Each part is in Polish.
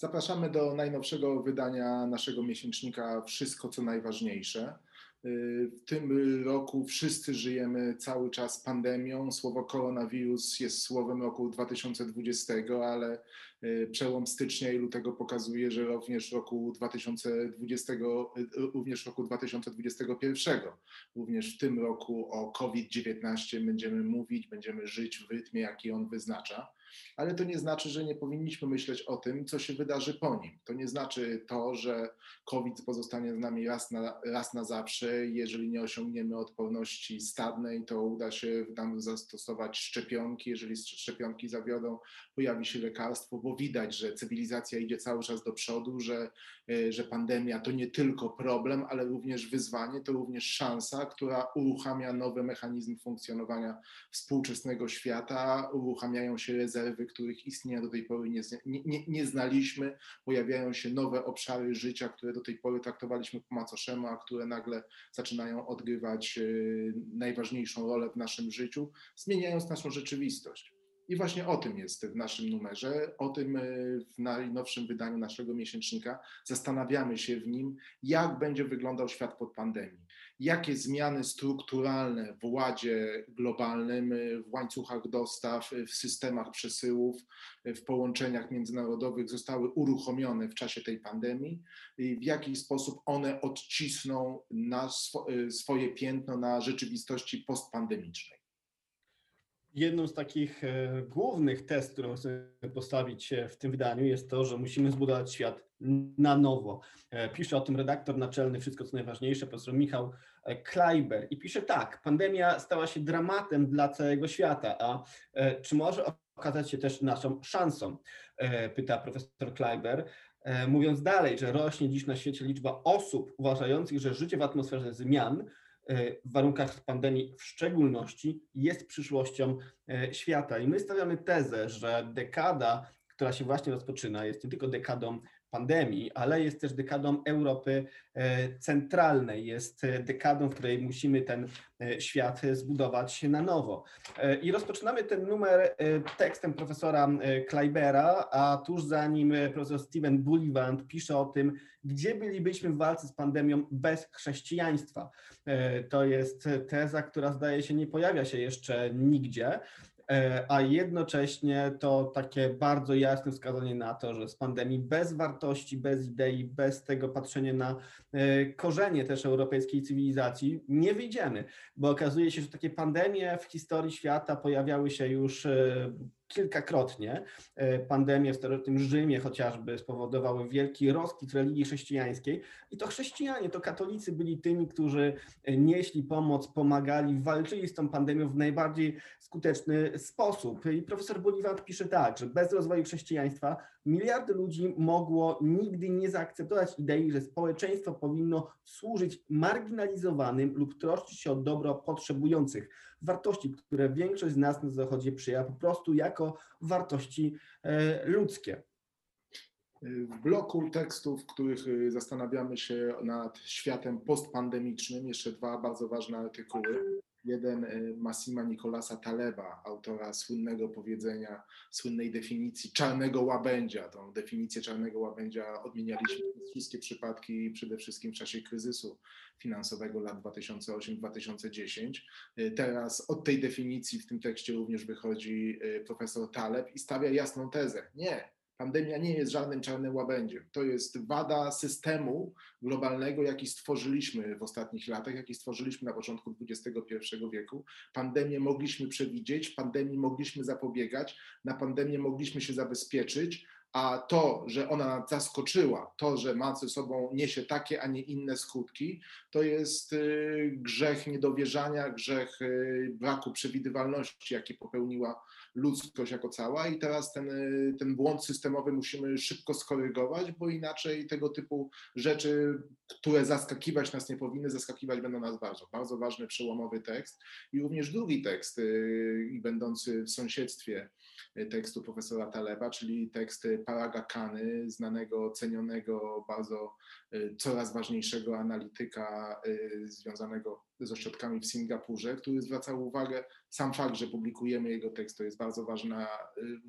Zapraszamy do najnowszego wydania naszego miesięcznika Wszystko co najważniejsze. W tym roku wszyscy żyjemy cały czas pandemią. Słowo koronawirus jest słowem roku 2020, ale y, przełom stycznia i lutego pokazuje, że również roku 2020, y, również roku 2021, również w tym roku o COVID-19 będziemy mówić, będziemy żyć w rytmie, jaki on wyznacza ale to nie znaczy, że nie powinniśmy myśleć o tym, co się wydarzy po nim. To nie znaczy to, że COVID pozostanie z nami raz na, raz na zawsze. Jeżeli nie osiągniemy odporności stadnej, to uda się nam zastosować szczepionki. Jeżeli szczepionki zawiodą, pojawi się lekarstwo, bo widać, że cywilizacja idzie cały czas do przodu, że, e, że pandemia to nie tylko problem, ale również wyzwanie, to również szansa, która uruchamia nowe mechanizmy funkcjonowania współczesnego świata, uruchamiają się rezerwy rezerwy, których istnienia do tej pory nie, nie, nie, znaliśmy. Pojawiają się nowe obszary życia, które do tej pory traktowaliśmy po macoszemu, a które nagle zaczynają odgrywać e, najważniejszą rolę w naszym życiu, zmieniając naszą rzeczywistość. I właśnie o tym jest w naszym numerze, o tym e, w najnowszym wydaniu naszego miesięcznika. Zastanawiamy się w nim, jak będzie wyglądał świat pod pandemią jakie zmiany strukturalne w ładzie globalnym, w łańcuchach dostaw, w systemach przesyłów, w połączeniach międzynarodowych zostały uruchomione w czasie tej pandemii i w jaki sposób one odcisną na swoje piętno na rzeczywistości postpandemicznej. Jedną z takich e, głównych test, którą chcemy postawić w tym wydaniu, jest to, że musimy zbudować świat na nowo. E, pisze o tym redaktor naczelny, wszystko co najważniejsze, profesor Michał e, Kleiber i pisze tak, pandemia stała się dramatem dla całego świata, a czy może okazać się też naszą szansą? Pyta profesor Kleiber. Mówiąc dalej, że rośnie dziś na świecie liczba osób uważających, że życie w atmosferze zmian E, w warunkach pandemii w szczególności jest przyszłością e, świata. I my stawiamy tezę, że dekada, która się właśnie rozpoczyna, jest nie tylko dekadą pandemii, ale jest też dekadą Europy e, centralnej, jest dekadą, w której musimy ten e, świat zbudować na nowo. E, I rozpoczynamy ten numer tekstem profesora Kleibera, a tuż za nim profesor Steven Bullivant pisze o tym, gdzie bylibyśmy w walce z pandemią bez chrześcijaństwa. To jest teza, która zdaje się nie pojawia się jeszcze nigdzie. E, a jednocześnie to takie bardzo jasne wskazanie na to, że z pandemii bez wartości, bez idei, bez tego patrzenia na e, korzenie też europejskiej cywilizacji nie wyjdziemy, bo okazuje się, że takie pandemie w historii świata pojawiały się już e, kilkakrotnie. E, pandemie w starożytnym Rzymie chociażby spowodowały wielki rozkwit religii chrześcijańskiej i to chrześcijanie, to katolicy byli tymi, którzy nieśli pomoc, pomagali, walczyli z tą pandemią w najbardziej skuteczny sposób. I profesor Bolivar pisze tak, że bez rozwoju chrześcijaństwa miliardy ludzi mogło nigdy nie zaakceptować idei, że społeczeństwo powinno służyć marginalizowanym lub troszczyć się o dobro potrzebujących wartości, które większość z nas na Zachodzie przyjęła po prostu jako wartości e, ludzkie. W bloku tekstów, w których e, zastanawiamy się nad światem postpandemicznym, jeszcze dwa bardzo ważne artykuły. Jeden e, Massima Nicolasa Taleba, autora słynnego powiedzenia, słynnej definicji czarnego łabędzia. Tą definicję czarnego łabędzia odmienialiśmy przez wszystkie przypadki, przede wszystkim w czasie kryzysu finansowego lat 2008-2010. E, teraz od tej definicji w tym tekście również wychodzi e, profesor Taleb i stawia jasną tezę. Nie, Pandemia nie jest żadnym czarnym łabędziem. To jest wada systemu globalnego, jaki stworzyliśmy w ostatnich latach, jaki stworzyliśmy na początku XXI wieku. Pandemię mogliśmy przewidzieć, pandemii mogliśmy zapobiegać, na pandemię mogliśmy się zabezpieczyć, a to, że ona nas zaskoczyła, to, że ma ze sobą, niesie takie, a nie inne skutki, to jest y, grzech niedowierzania, grzech y, braku przewidywalności, jaki popełniła ludzkość jako cała i teraz ten, y, ten błąd systemowy musimy szybko skorygować, bo inaczej tego typu rzeczy, które zaskakiwać nas nie powinny, zaskakiwać będą nas bardzo. Bardzo ważny, przełomowy tekst i również drugi tekst, będący w sąsiedztwie tekstu profesora Taleba, czyli tekst Paraga Kany, znanego, cenionego, bardzo y, coraz ważniejszego analityka y, związanego z ośrodkami w Singapurze, który zwracał uwagę, sam fakt, że publikujemy jego tekst, to jest bardzo ważna,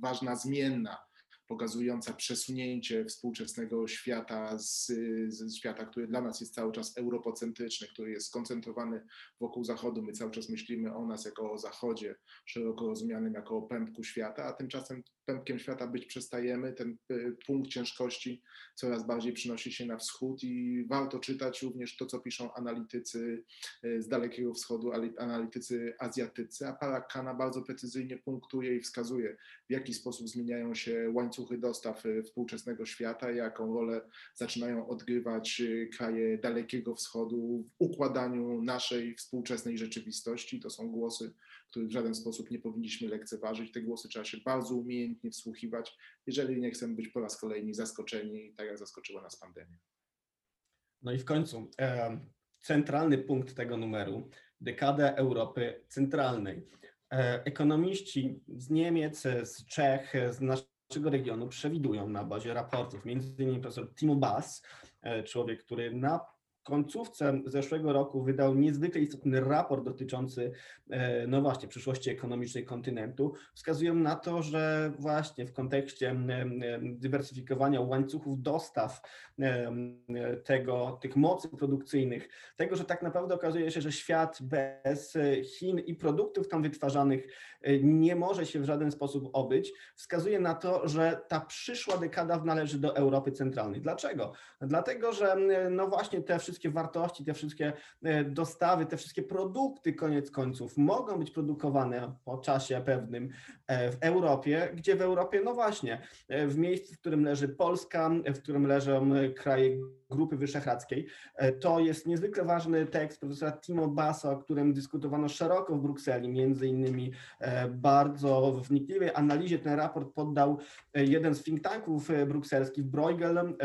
ważna zmienna pokazująca przesunięcie współczesnego świata z, z świata, który dla nas jest cały czas europocentryczny, który jest skoncentrowany wokół Zachodu. My cały czas myślimy o nas jako o Zachodzie, szeroko rozumianym jako o pępku świata, a tymczasem pępkiem świata być przestajemy. Ten y, punkt ciężkości coraz bardziej przynosi się na wschód i warto czytać również to, co piszą analitycy y, z Dalekiego Wschodu, analitycy azjatycy, a Parakana bardzo precyzyjnie punktuje i wskazuje, w jaki sposób zmieniają się łańcuchy dostaw y, współczesnego świata, jaką rolę zaczynają odgrywać kraje Dalekiego Wschodu w układaniu naszej współczesnej rzeczywistości. To są głosy, których w żaden sposób nie powinniśmy lekceważyć. Te głosy trzeba się bardzo umiejętnie wsłuchiwać, jeżeli nie chcemy być po raz kolejny zaskoczeni, tak jak zaskoczyła nas pandemia. No i w końcu e, centralny punkt tego numeru, dekada Europy Centralnej. E, ekonomiści z Niemiec, z Czech, z naszego regionu przewidują na bazie raportów, między innymi profesor Timo Bass, e, człowiek, który na końcówce zeszłego roku wydał niezwykle istotny raport dotyczący, e, no właśnie, przyszłości ekonomicznej kontynentu. Wskazują na to, że właśnie w kontekście dywersyfikowania łańcuchów dostaw tego, tych mocy produkcyjnych, tego, że tak naprawdę okazuje się, że świat bez Chin i produktów tam wytwarzanych e, nie może się w żaden sposób obyć, wskazuje na to, że ta przyszła dekada należy do Europy Centralnej. Dlaczego? Dlatego, że no właśnie te wszystkie wszystkie wartości, te wszystkie e, dostawy, te wszystkie produkty koniec końców mogą być produkowane po czasie pewnym e, w Europie, gdzie w Europie, no właśnie, e, w miejscu, w którym leży Polska, w którym leżą kraje Grupy Wyszehradzkiej. To jest niezwykle ważny tekst profesora Timo Basa, o którym dyskutowano szeroko w Brukseli, między innymi bardzo wnikliwej analizie ten raport poddał jeden z think tanków brukselskich, Bruegel,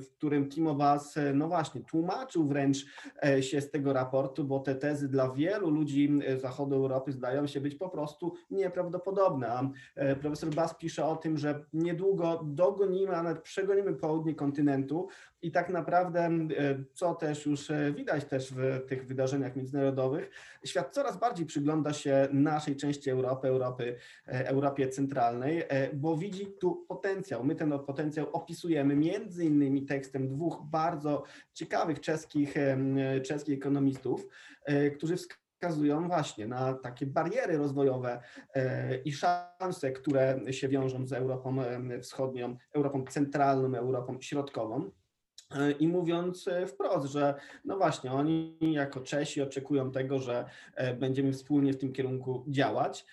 w którym Timo Bass, no właśnie, tłumaczył wręcz e, się z tego raportu, bo te tezy dla wielu ludzi e, zachodu Europy zdają się być po prostu nieprawdopodobne. A e, profesor Bas pisze o tym, że niedługo dogonimy, a nawet przegonimy południe kontynentu i tak naprawdę, co też już widać też w tych wydarzeniach międzynarodowych, świat coraz bardziej przygląda się naszej części Europy, Europy, Europie Centralnej, bo widzi tu potencjał. My ten potencjał opisujemy między innymi tekstem dwóch bardzo ciekawych czeskich czeskich, ekonomistów, e, którzy wskazują właśnie na takie bariery rozwojowe e, i szanse, które się wiążą z Europą Wschodnią, Europą Centralną, Europą Środkową. E, I mówiąc wprost, że no właśnie, oni jako Czesi oczekują tego, że będziemy wspólnie w tym kierunku działać.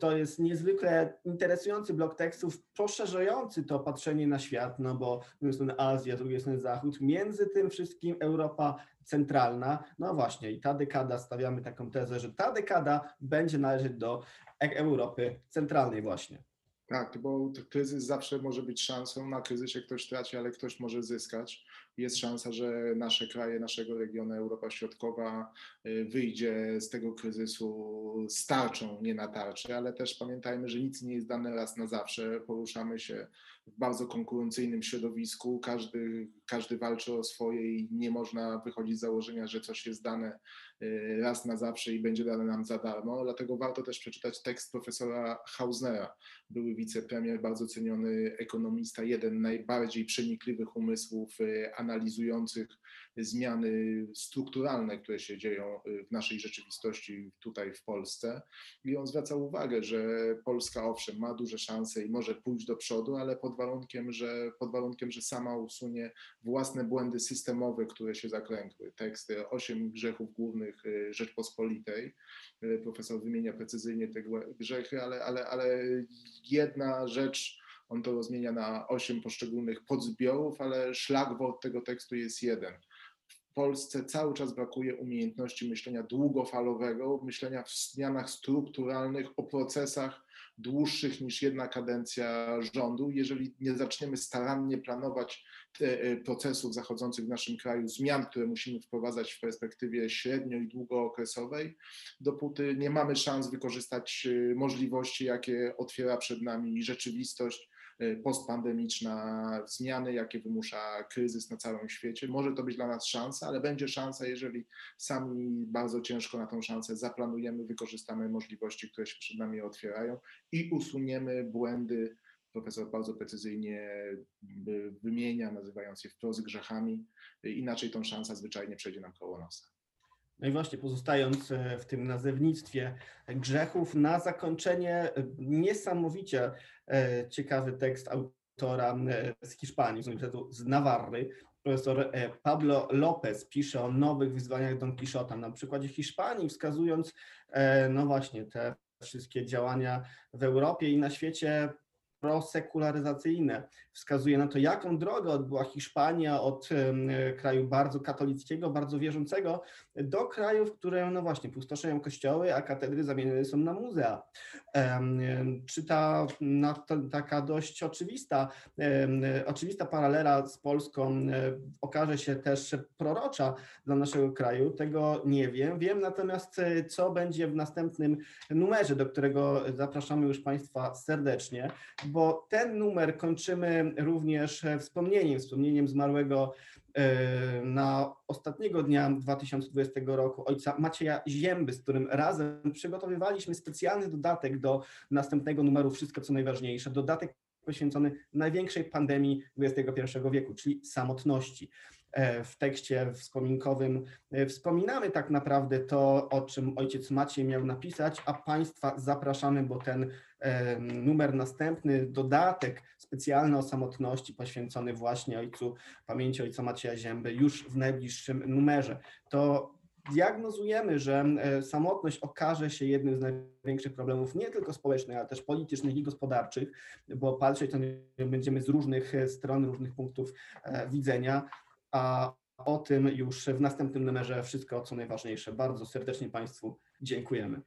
To jest niezwykle interesujący blok tekstów, poszerzający to patrzenie na świat, no bo z jednej strony Azja, z drugiej strony Zachód, między tym wszystkim Europa centralna. No właśnie, i ta dekada, stawiamy taką tezę, że ta dekada będzie należeć do Europy centralnej właśnie. Tak, bo kryzys zawsze może być szansą. Na kryzysie ktoś traci, ale ktoś może zyskać. Jest szansa, że nasze kraje, naszego regionu, Europa Środkowa y, wyjdzie z tego kryzysu z tarczą, nie na tarczy, ale też pamiętajmy, że nic nie jest dane raz na zawsze. Poruszamy się w bardzo konkurencyjnym środowisku. Każdy, każdy walczy o swoje i nie można wychodzić z założenia, że coś jest dane y, raz na zawsze i będzie dane nam za darmo. Dlatego warto też przeczytać tekst profesora Hausnera, były wicepremier, bardzo ceniony ekonomista, jeden najbardziej przenikliwych umysłów y, analizujących zmiany strukturalne, które się dzieją y, w naszej rzeczywistości tutaj w Polsce. I on zwraca uwagę, że Polska owszem ma duże szanse i może pójść do przodu, ale pod warunkiem, że, pod warunkiem, że sama usunie własne błędy systemowe, które się zaklękły. Teksty Osiem grzechów głównych y, Rzeczpospolitej. Y, profesor wymienia precyzyjnie te grzechy, ale, ale, ale jedna rzecz on to rozmienia na osiem poszczególnych podzbiorów, ale szlak od tego tekstu jest jeden. W Polsce cały czas brakuje umiejętności myślenia długofalowego, myślenia w zmianach strukturalnych, o procesach dłuższych niż jedna kadencja rządu. Jeżeli nie zaczniemy starannie planować e, procesów zachodzących w naszym kraju, zmian, które musimy wprowadzać w perspektywie średnio i długookresowej, dopóty nie mamy szans wykorzystać e, możliwości, jakie otwiera przed nami rzeczywistość postpandemiczna, zmiany, jakie wymusza kryzys na całym świecie. Może to być dla nas szansa, ale będzie szansa, jeżeli sami bardzo ciężko na tą szansę zaplanujemy, wykorzystamy możliwości, które się przed nami otwierają i usuniemy błędy profesor bardzo precyzyjnie y, wymienia, nazywając je wprost grzechami. Inaczej tą szansa zwyczajnie przejdzie nam koło nosa. No i właśnie pozostając e, w tym nazewnictwie grzechów, na zakończenie e, niesamowicie e, ciekawy tekst autora z Hiszpanii, z Uniwersytetu z Nawarry. Profesor Pablo Lopez pisze o nowych wyzwaniach Don Quixota na przykładzie Hiszpanii, wskazując no właśnie te wszystkie działania w Europie i na świecie prosekularyzacyjne. Wskazuje na to, jaką drogę odbyła Hiszpania od kraju bardzo katolickiego, bardzo wierzącego, do kraju, w którym no właśnie pustoszeją kościoły, a katedry zamienione są na muzea. Czy ta taka dość oczywista, oczywista paralela z Polską okaże się też prorocza dla naszego kraju? Tego nie wiem. Wiem natomiast, e, co będzie w następnym numerze, do którego zapraszamy już Państwa serdecznie, bo ten numer kończymy również e, wspomnieniem, wspomnieniem zmarłego e, na ostatniego dnia 2020 roku ojca Macieja Zięby, z którym razem przygotowywaliśmy specjalny dodatek do następnego numeru Wszystko co najważniejsze, dodatek poświęcony największej pandemii XXI wieku, czyli samotności. E, W tekście wspominkowym e, wspominamy tak naprawdę to, o czym ojciec Maciej miał napisać, a Państwa zapraszamy, bo ten e, numer następny, dodatek specjalny o samotności poświęcony właśnie ojcu, pamięci ojca Macieja Zięby już w najbliższym numerze. To diagnozujemy, że samotność okaże się jednym z największych problemów nie tylko społecznych, ale też politycznych i gospodarczych, bo patrzeć nie będziemy z różnych stron, różnych punktów widzenia, a o tym już w następnym numerze wszystko, co najważniejsze. Bardzo serdecznie Państwu dziękujemy.